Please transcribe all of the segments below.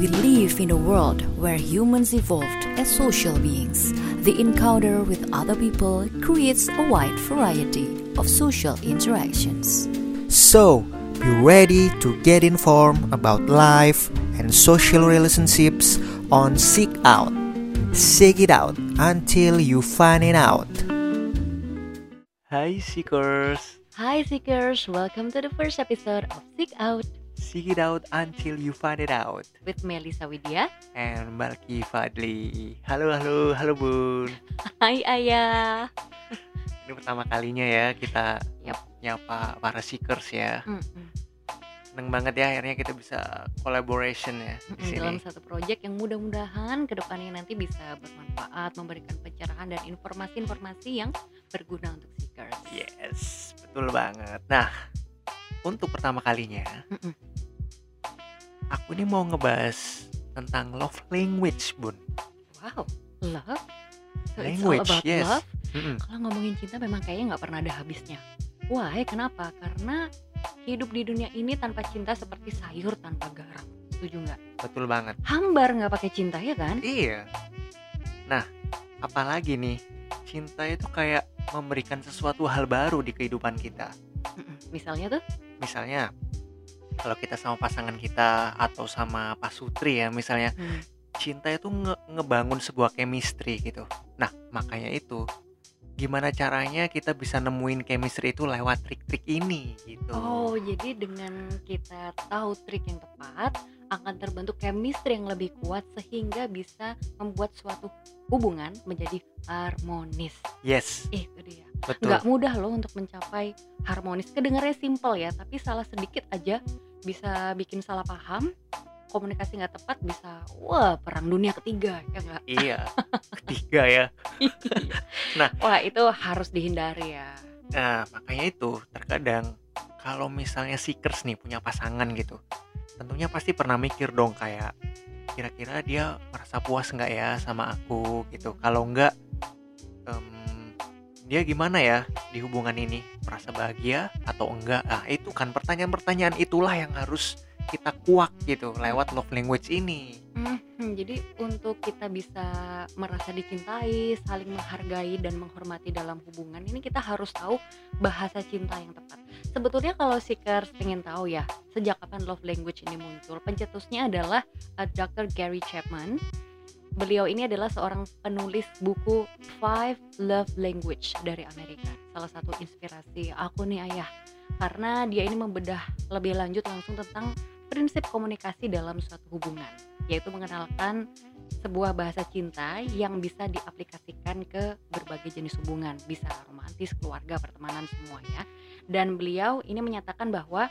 We live in a world where humans evolved as social beings. The encounter with other people creates a wide variety of social interactions. So, be ready to get informed about life and social relationships on Seek Out. Seek it out until you find it out. Hi, Seekers, Hi Seekers, welcome to the first episode of Seek Out seek it out until you find it out. with Melisa Widya. And Balki Fadli. Halo, halo, halo Bun. Hai Ayah. Ini pertama kalinya ya kita Yap. nyapa para Seekers ya. Mm-mm. Seneng banget ya akhirnya kita bisa collaboration ya di Mm-mm, sini. Dalam satu proyek yang mudah-mudahan ke depannya nanti bisa bermanfaat, memberikan pencerahan dan informasi-informasi yang berguna untuk Seekers. Yes, betul banget. Nah, untuk pertama kalinya, Mm-mm. Aku ini mau ngebahas tentang love language, Bun. Wow, love. So Language, it's all about yes. love. Mm-mm. Kalau ngomongin cinta memang kayaknya nggak pernah ada habisnya. Why? Kenapa? Karena hidup di dunia ini tanpa cinta seperti sayur tanpa garam. Setuju nggak? Betul banget. Hambar nggak pakai cinta ya kan? Iya. Nah, apalagi nih, cinta itu kayak memberikan sesuatu hal baru di kehidupan kita. Misalnya tuh, Misalnya, kalau kita sama pasangan kita atau sama Pak Sutri ya, misalnya hmm, cinta itu nge- ngebangun sebuah chemistry gitu. Nah, makanya itu gimana caranya kita bisa nemuin chemistry itu lewat trik-trik ini gitu. oh jadi dengan kita tahu trik yang tepat akan terbentuk chemistry yang lebih kuat sehingga bisa membuat suatu hubungan menjadi harmonis. Yes, Itu dia. betul. nggak mudah loh untuk mencapai harmonis kedengarannya simple ya tapi salah sedikit aja bisa bikin salah paham komunikasi nggak tepat bisa wah perang dunia ketiga ya nggak Iya, ketiga ya. Nah. wah itu harus dihindari ya Nah, makanya itu terkadang kalau misalnya seekers nih punya pasangan gitu, tentunya pasti pernah mikir dong kayak kira-kira dia merasa puas nggak ya sama aku gitu. Kalau nggak, em, dia gimana ya di hubungan ini? Merasa bahagia atau enggak? Ah, itu kan pertanyaan-pertanyaan itulah yang harus kita kuak gitu lewat love language ini. Hmm, jadi untuk kita bisa merasa dicintai saling menghargai dan menghormati dalam hubungan ini kita harus tahu bahasa cinta yang tepat sebetulnya kalau seekers pengen tahu ya sejak kapan love language ini muncul pencetusnya adalah uh, Dr. Gary Chapman Beliau ini adalah seorang penulis buku Five Love Language dari Amerika. Salah satu inspirasi aku nih ayah, karena dia ini membedah lebih lanjut langsung tentang prinsip komunikasi dalam suatu hubungan, yaitu mengenalkan sebuah bahasa cinta yang bisa diaplikasikan ke berbagai jenis hubungan, bisa romantis, keluarga, pertemanan semua ya. Dan beliau ini menyatakan bahwa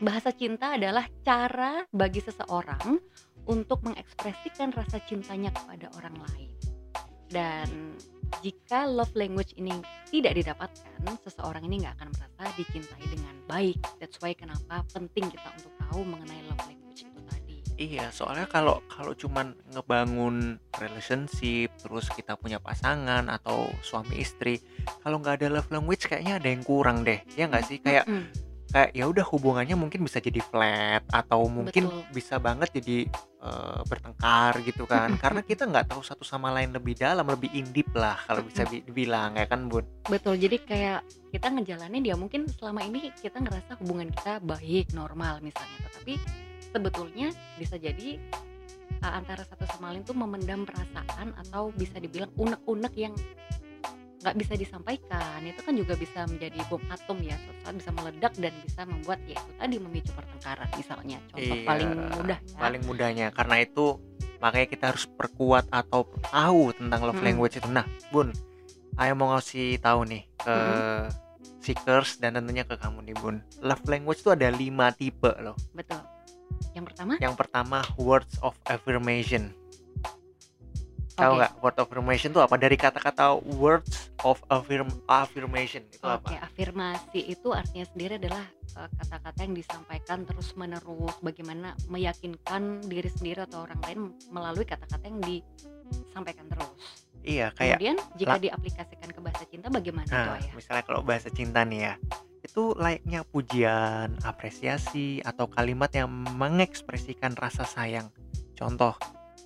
bahasa cinta adalah cara bagi seseorang untuk mengekspresikan rasa cintanya kepada orang lain. Dan jika love language ini tidak didapatkan, seseorang ini nggak akan merasa dicintai dengan baik. That's why kenapa penting kita untuk tahu mengenai love language itu tadi. Iya, soalnya kalau kalau cuman ngebangun relationship, terus kita punya pasangan atau suami istri, kalau nggak ada love language kayaknya ada yang kurang deh. Ya nggak sih? Kayak Mm-mm. Kayak ya udah hubungannya mungkin bisa jadi flat atau mungkin Betul. bisa banget jadi eh, bertengkar gitu kan. Karena kita nggak tahu satu sama lain lebih dalam, lebih indip lah kalau bisa bi- dibilang ya kan, Bun. Betul, jadi kayak kita ngejalanin dia mungkin selama ini kita ngerasa hubungan kita baik, normal misalnya, tetapi sebetulnya bisa jadi uh, antara satu sama lain tuh memendam perasaan atau bisa dibilang unek-unek yang nggak bisa disampaikan itu kan juga bisa menjadi bom atom ya suatu saat bisa meledak dan bisa membuat ya itu tadi memicu pertengkaran misalnya contoh Iya, paling mudah ya Paling mudahnya karena itu makanya kita harus perkuat atau tahu tentang love Mm-mm. language itu. Nah, Bun, Ayo mau ngasih tahu nih ke Mm-mm. seekers dan tentunya ke kamu nih, Bun. Love language itu ada lima tipe loh. betul yang pertama Yang pertama words of affirmation. Tahu Oke. nggak word of affirmation itu apa? Dari kata-kata words of affirm affirmation itu Oke, apa? afirmasi itu artinya sendiri adalah eh, kata-kata yang disampaikan terus menerus bagaimana meyakinkan diri sendiri atau orang lain melalui kata-kata yang disampaikan terus. Iya, kayak Kemudian jika diaplikasikan ke bahasa cinta bagaimana tuh Nah, ayah? misalnya kalau bahasa cinta nih ya, itu layaknya pujian, apresiasi, atau kalimat yang mengekspresikan rasa sayang. contoh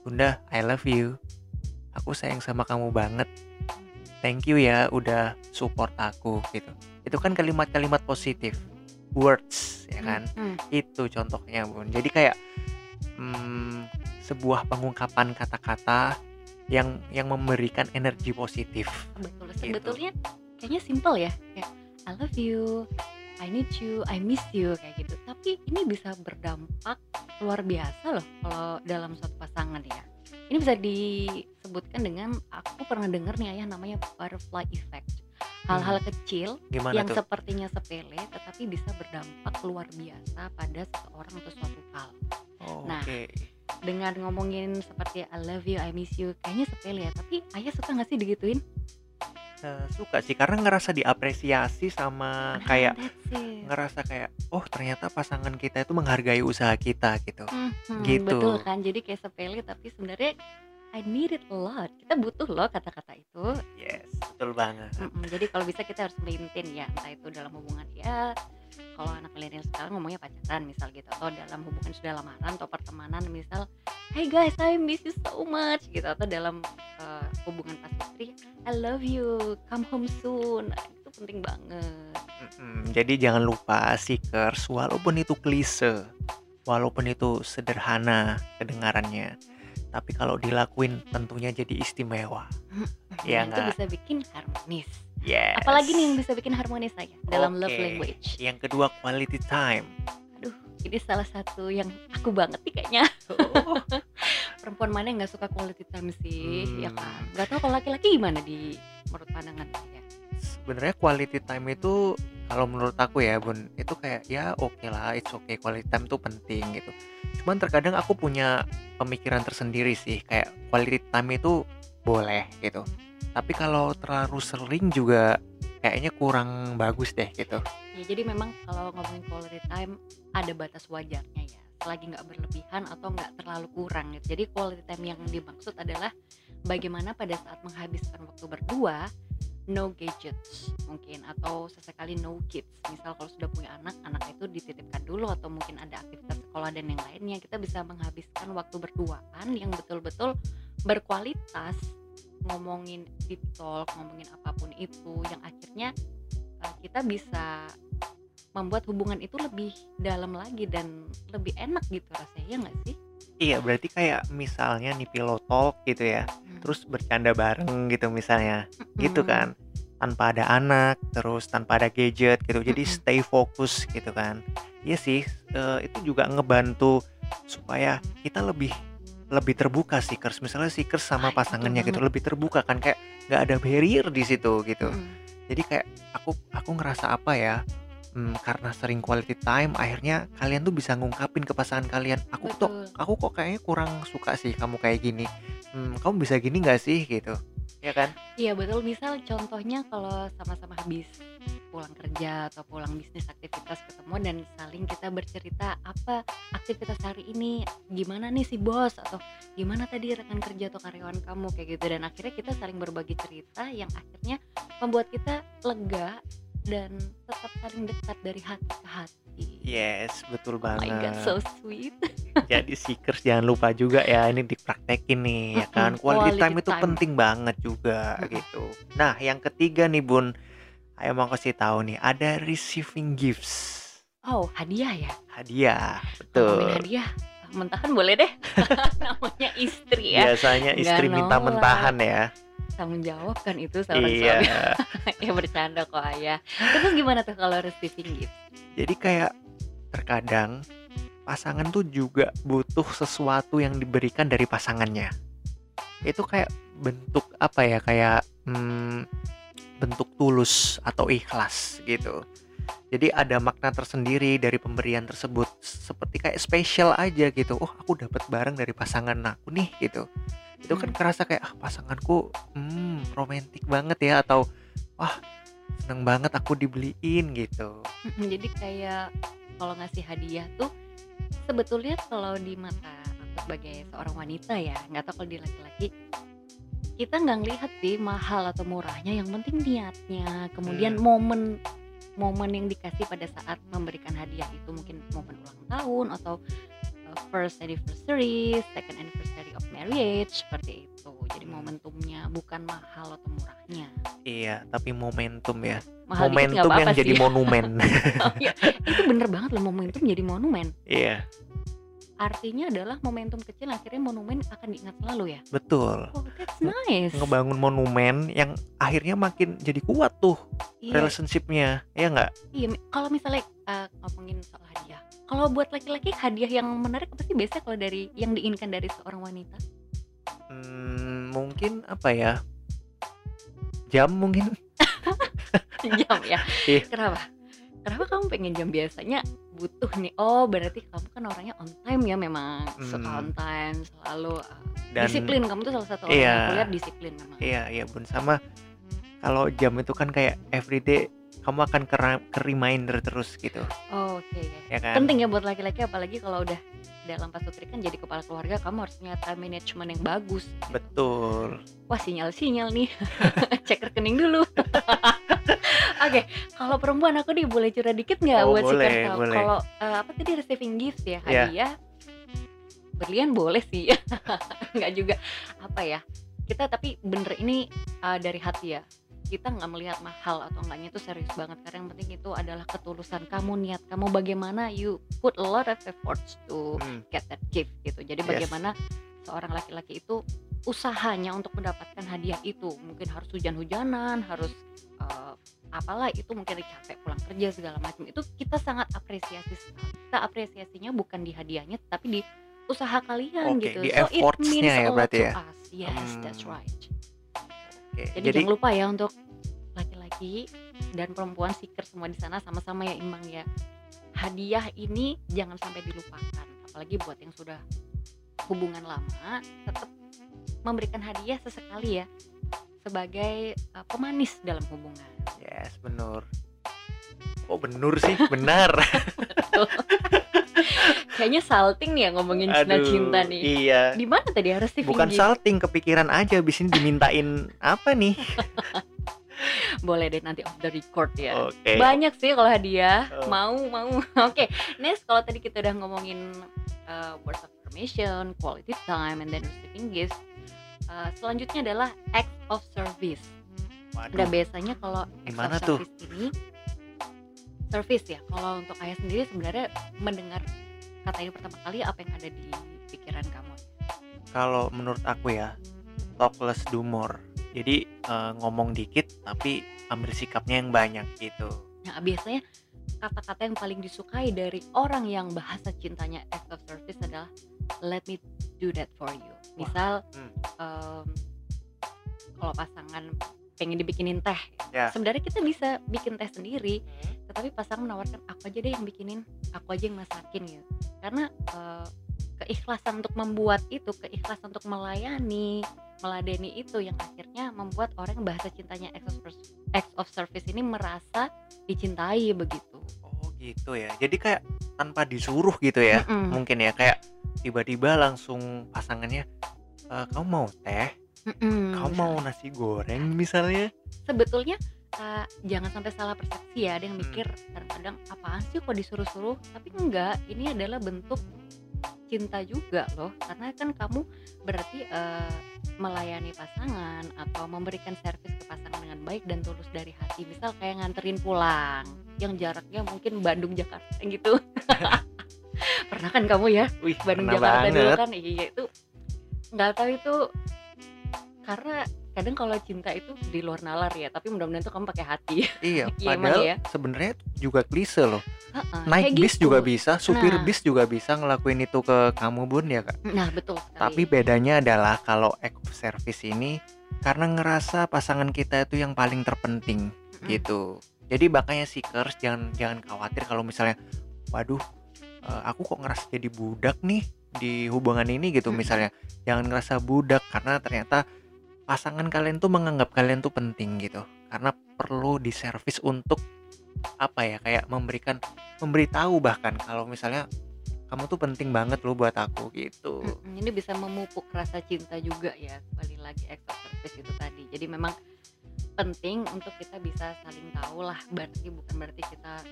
bunda I love you aku sayang sama kamu banget thank you ya udah support aku gitu itu kan kalimat-kalimat positif words ya kan Hmm, itu contohnya bun jadi kayak hmm, sebuah pengungkapan kata-kata yang yang memberikan energi positif betul. Gitu. Sebetulnya kayaknya simple ya. Kayak I love you, I need you, I miss you kayak gitu. Tapi ini bisa berdampak luar biasa loh kalau dalam suatu pasangan ya. Ini bisa disebutkan dengan aku pernah dengar nih ayah namanya butterfly effect. Hal-hal kecil gimana yang tuh sepertinya sepele tetapi bisa berdampak luar biasa pada seseorang atau suatu hal. Oh, nah, oke Dengan ngomongin seperti I love you, I miss you, kayaknya sepele ya. Tapi ayah suka nggak sih digituin? Eh, suka sih karena ngerasa diapresiasi sama Nah, kayak ngerasa kayak oh ternyata pasangan kita itu menghargai usaha kita gitu Mhm, Gitu. Betul kan, jadi kayak sepele tapi sebenarnya I need it a lot. Kita butuh loh kata-kata itu. yes betul banget Mm-mm, jadi kalau bisa kita harus maintain ya, entah itu dalam hubungan ya. Kalau anak milenial sekarang ngomongnya pacaran misal gitu, atau dalam hubungan sudah lamaran atau pertemanan misal, Hey guys, I miss you so much gitu, atau dalam hubungan pas istri, I love you, come home soon. Nah, itu penting banget. Mm-mm, jadi jangan lupa seekers walaupun itu klise walaupun itu sederhana kedengarannya tapi kalau dilakuin tentunya jadi istimewa Iya Dan itu nggak? bisa bikin harmonis. yes Apalagi nih yang bisa bikin harmonis saya dalam love Oke. language. yang kedua quality time Ini salah satu yang aku banget nih kayaknya. Perempuan mana yang nggak suka quality time sih, Hmm. ya kan? Gak tau kalau laki-laki gimana di menurut pandangan saya. sebenarnya quality time itu kalau menurut aku ya bun itu kayak ya oke lah it's okay quality time itu penting gitu cuman terkadang aku punya pemikiran tersendiri sih kayak quality time itu boleh gitu tapi kalau terlalu sering juga kayaknya kurang bagus deh gitu Ya, jadi memang kalau ngomongin quality time ada batas wajarnya ya. Selagi nggak berlebihan atau nggak terlalu kurang gitu. Jadi quality time yang dimaksud adalah bagaimana pada saat menghabiskan waktu berdua no gadgets mungkin atau sesekali no kids misal kalau sudah punya anak anak itu dititipkan dulu atau mungkin ada aktivitas sekolah dan yang lainnya kita bisa menghabiskan waktu berduaan yang betul-betul berkualitas ngomongin deep talk ngomongin apa pun itu yang akhirnya uh, kita bisa membuat hubungan itu lebih dalam lagi dan lebih enak gitu rasanya ya nggak sih iya berarti kayak misalnya nih pillow talk gitu ya terus bercanda bareng gitu misalnya gitu Hmm. kan tanpa ada anak terus tanpa ada gadget gitu jadi Mm-mm. stay fokus gitu kan iya sih eh, itu juga ngebantu supaya kita lebih lebih terbuka seekers. Misalnya seekers sama pasangannya gitu lebih terbuka kan kayak nggak ada barrier di situ gitu. Mm-mm. jadi kayak aku aku ngerasa apa ya hmm, karena sering quality time akhirnya kalian tuh bisa ngungkapin ke pasangan kalian aku tuh aku kok kayaknya kurang suka sih kamu kayak gini. Hmm, kamu bisa gini nggak sih? Gitu. Ya kan? Iya betul. Misal contohnya kalau sama-sama habis pulang kerja atau pulang bisnis aktivitas ketemu dan saling kita bercerita apa aktivitas hari ini? Gimana nih si bos? Atau gimana tadi rekan kerja atau karyawan kamu? Kayak gitu. Dan akhirnya kita saling berbagi cerita yang akhirnya membuat kita lega dan tetap saling dekat dari hati ke hati. yes betul Oh my god banget. so sweet. jadi seekers jangan lupa juga ya ini dipraktekin nih ya kan? Quality, quality time itu time. penting banget juga gitu. Nah yang ketiga nih bun ayo mau kasih tahu nih ada receiving gifts Oh hadiah ya. hadiah Ngomongin betul hadiah mentahan boleh deh. Namanya istri ya. biasanya Nggak istri minta nolak. mentahan ya tanggung jawab kan itu seorang iya suami ya bercanda kok ayah terus gimana tuh kalau receiving gift jadi kayak terkadang pasangan tuh juga butuh sesuatu yang diberikan dari pasangannya itu kayak bentuk apa ya kayak hmm, bentuk tulus atau ikhlas gitu. Jadi ada makna tersendiri dari pemberian tersebut. Seperti kayak spesial aja gitu. Oh aku dapat barang dari pasangan aku nih gitu. Itu kan Hmm. kerasa kayak ah pasanganku hmm romantis banget ya atau wah seneng banget aku dibeliin gitu. Jadi kayak kalau ngasih hadiah tuh sebetulnya kalau di mata aku sebagai seorang wanita ya nggak tahu kalau di laki-laki kita nggak ngelihat sih mahal atau murahnya yang penting niatnya kemudian Hmm. momen momen yang dikasih pada saat memberikan hadiah itu mungkin momen ulang tahun atau first anniversary, second anniversary of marriage seperti itu. Jadi Hmm. momentumnya bukan mahal atau murahnya. Iya, tapi momentum ya. Mahal dikit nggak Momentum yang apa-apa jadi sih. monumen. Oh, iya. Itu bener banget loh momentum jadi monumen. Iya, Artinya adalah momentum kecil akhirnya monumen akan diingat selalu ya. betul. Oh, that's nice. Ngebangun monumen yang akhirnya makin jadi kuat tuh Iya, relationship-nya. Ya nggak? iya. Kalau misalnya eh, ngomongin soal hadiah, kalau buat laki-laki hadiah yang menarik apa sih biasanya kalau dari yang diinginkan dari seorang wanita? Hmm, mungkin apa ya? Jam mungkin? jam ya. Iya. Kenapa? Kenapa kamu pengen jam biasanya butuh nih? Oh, berarti kamu kan orangnya on time ya memang. Suka Hmm. on time, selalu uh, Dan disiplin. Kamu tuh salah satu orang Iya. yang aku lihat disiplin memang. Iya, iya bun sama kalau jam itu kan kayak everyday kamu akan ke, ke reminder terus gitu, Oh, oke. ya kan? Penting ya buat laki-laki apalagi kalau udah dalam pas putri kan jadi kepala keluarga kamu harus punya time management yang bagus. gitu. Betul. Wah, sinyal-sinyal nih. Cek rekening dulu. Oke, kalau perempuan aku nih boleh curhat dikit nggak Oh, buat si boleh, boleh. Kalau eh, apa tadi receiving gift ya, Iya. hadiah berlian boleh sih. nggak juga apa ya. Kita tapi bener ini eh, dari hati ya. Kita nggak melihat mahal atau enggaknya itu serius banget karena yang penting itu adalah ketulusan kamu, niat kamu bagaimana you put a lot of efforts to Hmm, get that gift gitu. Jadi Yes. bagaimana seorang laki-laki itu usahanya untuk mendapatkan hadiah itu mungkin harus hujan-hujanan, harus eh, apalah itu mungkin capek pulang kerja segala macam itu kita sangat apresiasi sekali. Kita apresiasinya bukan di hadiahnya tapi di usaha kalian Oke, gitu. di so it means ya berarti to ya? us. Yes, that's Hmm. right. oke. Jadi, Jadi, jangan lupa ya untuk laki-laki dan perempuan seeker semua di sana sama-sama ya imbang ya. Hadiah ini jangan sampai dilupakan, apalagi buat yang sudah hubungan lama, tetap memberikan hadiah sesekali ya sebagai uh, pemanis dalam hubungan. Yes, benar. Oh, benar sih, benar. Kayaknya salting nih ya ngomongin cinta-cinta nih. Iya. Di mana tadi harus receiving Bukan salting, kepikiran aja abis ini dimintain apa nih? Boleh deh nanti off the record ya. Oke. Banyak sih kalau hadiah. Oh. Mau, mau. Oke, next kalau tadi kita udah ngomongin uh, words of affirmation, quality time, and then receiving gifts. uh, selanjutnya adalah act of service. Waduh, Nah biasanya kalau Gimana tuh? service ini service ya. Kalau untuk ayah sendiri sebenarnya mendengar kata ini pertama kali apa yang ada di pikiran kamu? kalau menurut aku ya, talk less do more. Jadi eh, ngomong dikit tapi ambil sikapnya yang banyak gitu. Nah biasanya kata-kata yang paling disukai dari orang yang bahasa cintanya act of service adalah let me do that for you. Misal hmm. em, kalau pasangan pengen dibikinin teh, Ya. sebenarnya kita bisa bikin teh sendiri, tetapi pasangan menawarkan aku aja deh yang bikinin, aku aja yang masakin gitu. Karena eh, keikhlasan untuk membuat itu, keikhlasan untuk melayani, meladeni itu yang akhirnya membuat orang yang bahasa cintanya acts of, acts of service ini merasa dicintai begitu. Oh gitu ya. Jadi kayak tanpa disuruh gitu ya. Mm-mm. Mungkin ya kayak tiba-tiba langsung pasangannya "Eh, kamu mau teh? Mm-mm. Kamu mau nasi goreng misalnya? sebetulnya uh, jangan sampai salah persepsi ya ada yang Hmm. mikir kadang-kadang apaan sih kok disuruh-suruh tapi enggak ini adalah bentuk cinta juga loh karena kan kamu berarti uh, melayani pasangan atau memberikan servis ke pasangan dengan baik dan tulus dari hati misal kayak nganterin pulang yang jaraknya mungkin Bandung Jakarta gitu pernah kan kamu ya Wih, Bandung Jakarta dulu banget. kan iya itu nggak tahu itu karena kadang kalau cinta itu di luar nalar ya tapi mudah-mudahan tuh kamu pakai hati Iya, Iya, padahal ya. sebenarnya juga klise loh. Heeh, Naik bis gitu. juga bisa, supir Nah. bis juga bisa ngelakuin itu ke kamu bun ya kak. nah betul sekali Tapi bedanya adalah kalau of service ini karena ngerasa pasangan kita itu yang paling terpenting Mm-mm. gitu. Jadi makanya seekers jangan jangan khawatir kalau misalnya, waduh, eh, aku kok ngerasa jadi budak nih di hubungan ini gitu misalnya. Jangan ngerasa budak karena ternyata pasangan kalian tuh menganggap kalian tuh penting gitu. Karena perlu diservis untuk apa ya kayak memberikan memberitahu bahkan kalau misalnya kamu tuh penting banget loh buat aku gitu. Mm-mm, ini bisa memupuk rasa cinta juga ya kembali lagi of service itu tadi jadi memang penting untuk kita bisa saling tahu lah berarti bukan berarti kita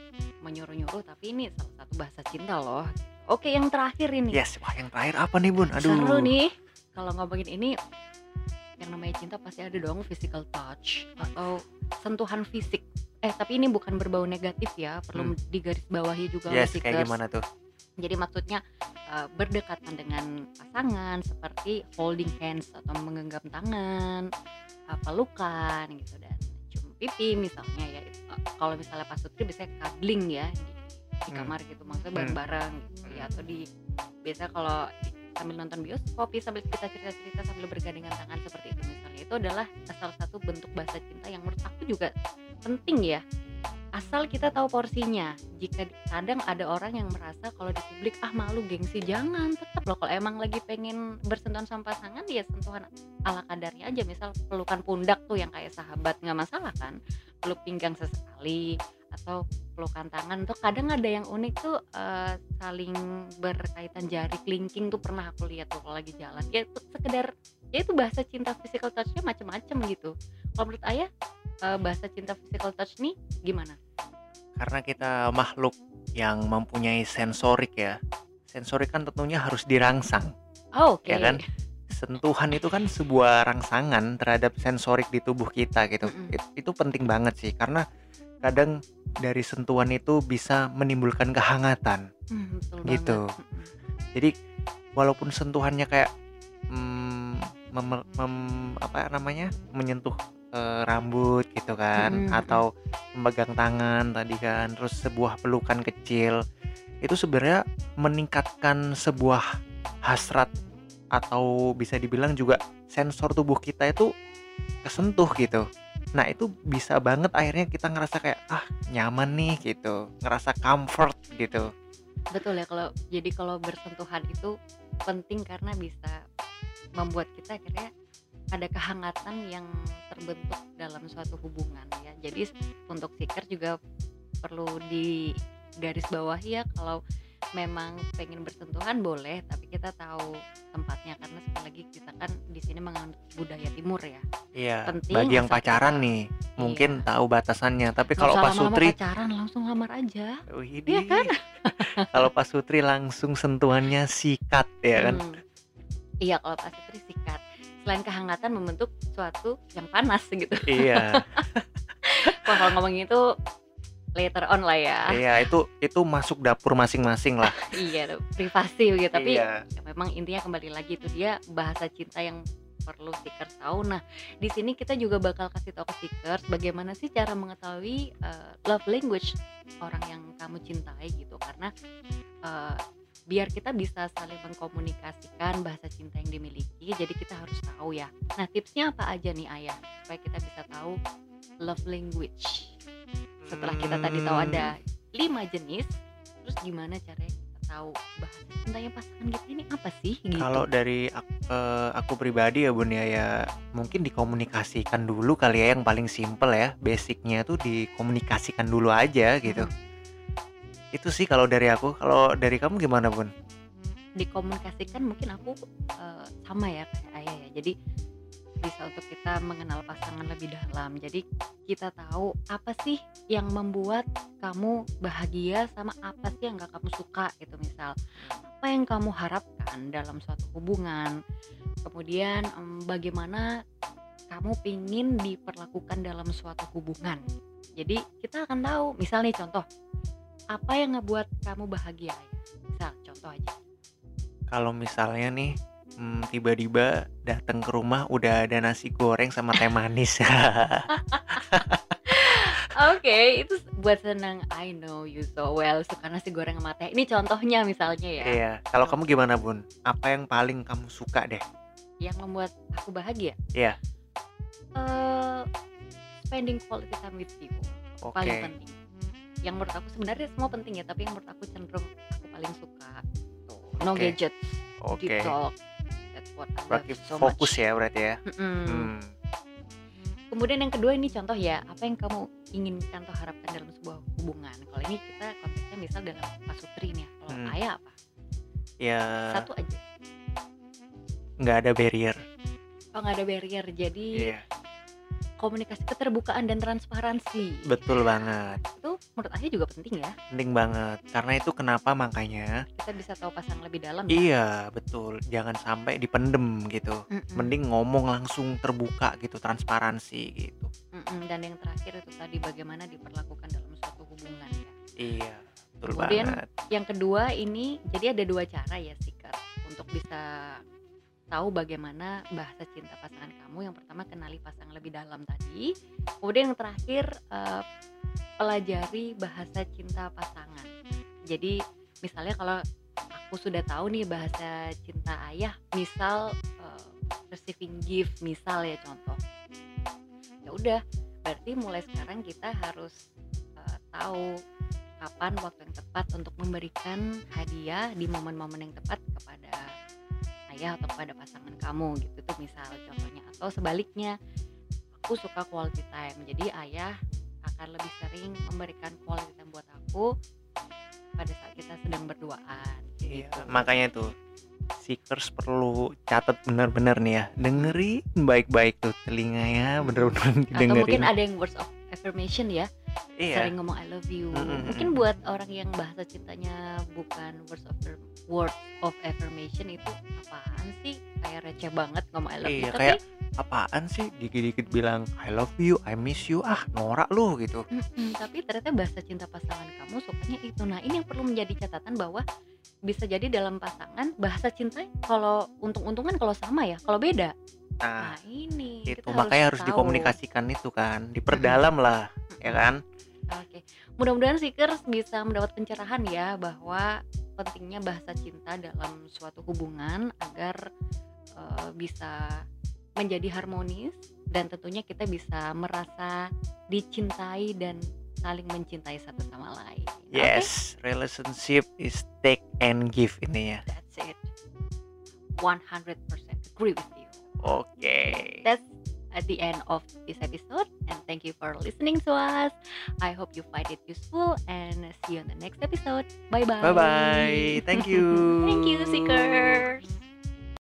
menyuruh-nyuruh tapi ini salah satu bahasa cinta loh Oke, yang terakhir ini. Yes, wah yang terakhir apa nih Bun? Aduh. Seru nih. Kalau ngomongin ini yang namanya cinta pasti ada dong physical touch atau sentuhan fisik. Eh, tapi ini bukan berbau negatif ya, perlu digarisbawahi juga Yes, kayak gimana tuh? Jadi maksudnya eh, berdekatan dengan pasangan seperti holding hands atau menggenggam tangan, eh, pelukan gitu dan cium pipi misalnya ya. Eh, Kalau misalnya Pak Sutri biasanya cuddling ya di, di Hmm. kamar gitu, maksudnya Hmm. bareng-bareng gitu ya atau di biasa kalau di- sambil nonton bioskop ya, sambil kita cerita-cerita sambil bergandengan tangan seperti itu misalnya. Itu adalah salah satu bentuk bahasa cinta yang menurut aku juga penting ya. Asal kita tahu porsinya. Jika kadang ada orang yang merasa kalau di publik ah malu gengsi. Jangan tetap loh. Kalau emang lagi pengen bersentuhan sama pasangan ya sentuhan ala kadarnya aja. Misal pelukan pundak tuh yang kayak sahabat nggak masalah kan. Peluk pinggang sesekali atau pelukan tangan tuh kadang ada yang unik tuh eh, saling berkaitan jari kelingking tuh pernah aku lihat tuh kalau lagi jalan ya itu sekedar ya itu bahasa cinta physical touchnya macam-macam gitu kalau menurut ayah eh, bahasa cinta physical touch nih gimana Karena kita makhluk yang mempunyai sensorik ya. Sensorik kan tentunya harus dirangsang. Oh, oke Ya kan? Sentuhan itu kan sebuah rangsangan terhadap sensorik di tubuh kita gitu. Mm-mm. It- itu penting banget sih karena kadang dari sentuhan itu bisa menimbulkan kehangatan. Hmm, betul Gitu. banget. Mm-mm. Jadi walaupun sentuhannya kayak mm, mem- mem- apa namanya menyentuh eh, rambut gitu kan, Mm-mm, atau memegang tangan tadi kan, terus sebuah pelukan kecil itu sebenarnya meningkatkan sebuah hasrat atau bisa dibilang juga sensor tubuh kita itu kesentuh gitu. Nah itu bisa banget akhirnya kita ngerasa kayak ah nyaman nih gitu, ngerasa comfort gitu. Betul ya kalau jadi kalau bersentuhan itu penting karena bisa membuat kita akhirnya ada kehangatan yang terbentuk dalam suatu hubungan ya. Jadi untuk seeker juga perlu di garis bawahi ya kalau memang pengen bersentuhan boleh tapi kita tahu tempatnya karena sekali lagi kita kan di sini menganut budaya timur ya. Iya, Penting bagi yang pacaran kita- nih mungkin Iya. tahu batasannya. Tapi kalau lama-lama Sutri, pacaran langsung lamar aja. Widih. Iya kan? kalau Pak Sutri langsung sentuhannya sikat ya kan? Hmm. Iya kalau Pak Sutri sikat. Selain kehangatan membentuk suatu yang panas gitu. iya, Wah kalau ngomongin itu later on lah ya. iya itu itu masuk dapur masing-masing lah. iya, privasi gitu. Tapi iya. ya memang intinya kembali lagi itu dia bahasa cinta yang perlu seekers tahu. Nah, di sini kita juga bakal kasih tahu ke seekers bagaimana sih cara mengetahui uh, love language orang yang kamu cintai gitu. Karena uh, biar kita bisa saling mengkomunikasikan bahasa cinta yang dimiliki, jadi kita harus tahu ya. Nah, tipsnya apa aja nih ayah supaya kita bisa tahu love language? Setelah kita tadi tahu Hmm, ada lima jenis, terus gimana caranya kita tahu bahasa cintanya pasangan kita ini apa sih gitu? Kalau dari aku, eh, aku pribadi ya Bun ya, ya mungkin dikomunikasikan dulu kali ya yang paling simple ya, basicnya tuh dikomunikasikan dulu aja gitu. Itu sih kalau dari aku. Kalau dari kamu gimana Bun? dikomunikasikan mungkin aku eh, sama ya kayak ayah ya jadi bisa untuk kita mengenal pasangan lebih dalam. Jadi kita tahu apa sih yang membuat kamu bahagia sama apa sih yang gak kamu suka gitu. Misal apa yang kamu harapkan dalam suatu hubungan? Kemudian em, bagaimana kamu pingin diperlakukan dalam suatu hubungan? Jadi kita akan tahu. Misal nih contoh. Apa yang ngebuat kamu bahagia? Misal contoh aja. Kalau misalnya nih hmm, tiba-tiba datang ke rumah udah ada nasi goreng sama teh manis. Oke, itu buat senang. I know you so well. Suka nasi goreng sama teh. Ini contohnya misalnya ya, Iya. Kalau kamu gimana Bun? Apa yang paling kamu suka deh? yang membuat aku bahagia. Iya. Eh, spending quality time with you Oke. paling penting. Yang menurut aku sebenarnya semua penting ya, tapi yang menurut aku cenderung aku paling suka. Tuh, no Oke. gadgets, Oke. deep talk. What I Berarti love so fokus much. ya berarti ya. Mm-mm. Hmm. Kemudian yang kedua ini contoh ya, apa yang kamu inginkan atau harapkan dalam sebuah hubungan. Kalau ini kita konteksnya misal dalam Pak Sutri nih, ya. kalau Hmm. ayah apa? Ya Satu aja. nggak ada barrier. Oh nggak ada barrier, jadi Iya. Komunikasi keterbukaan dan transparansi Betul banget. itu menurut Ayah juga penting ya. Penting banget. Karena itu kenapa makanya Kita bisa tahu pasangan lebih dalam ya. iya, betul. Jangan sampai dipendem gitu. Mm-mm. Mending ngomong langsung terbuka gitu, transparansi gitu. Mm-mm. Dan yang terakhir itu tadi bagaimana diperlakukan dalam suatu hubungan ya. Iya, betul Kemudian banget. yang kedua ini jadi ada dua cara ya Siker untuk bisa tahu bagaimana bahasa cinta pasangan kamu. Yang pertama kenali pasangan lebih dalam tadi. Kemudian yang terakhir eh, pelajari bahasa cinta pasangan. Jadi misalnya kalau aku sudah tahu nih bahasa cinta ayah, misal eh, receiving gift, misal ya contoh. Ya udah, berarti mulai sekarang kita harus eh, tahu kapan waktu yang tepat untuk memberikan hadiah di momen-momen yang tepat kepada ayah atau kepada pasangan kamu gitu tuh misal contohnya atau sebaliknya aku suka quality time jadi ayah akan lebih sering memberikan quality time buat aku pada saat kita sedang berduaan Iya, gitu. makanya tuh seekers perlu catat bener-bener nih ya. Dengerin baik-baik tuh telinganya bener-bener atau didengerin. mungkin ada yang words of affirmation ya iya. sering ngomong I love you Mm-mm. mungkin buat orang yang bahasa cintanya bukan words of word of affirmation itu apaan sih? Kayak receh banget ngomong I love you Iya, tapi kayak apaan sih? Dikit-dikit bilang I love you, I miss you, ah norak lu gitu. Mm-mm, tapi ternyata bahasa cinta pasangan kamu sukanya itu. Nah ini yang perlu menjadi catatan bahwa bisa jadi dalam pasangan bahasa cinta kalau untung-untungan kalau sama ya kalau beda. Nah, nah ini itu makanya harus tahu. dikomunikasikan itu kan, diperdalam lah, ya kan? Oke, mudah-mudahan Seekers bisa mendapat pencerahan ya bahwa pentingnya bahasa cinta dalam suatu hubungan agar eh, bisa menjadi harmonis dan tentunya kita bisa merasa dicintai dan saling mencintai satu sama lain. Yes, relationship is take and give ini ya. that's it. 100% agree with you. Oke. That's at the end of this episode and thank you for listening to us. I hope you find it useful and see you on the next episode. Bye bye. Bye bye. Thank you. Thank you, Seekers.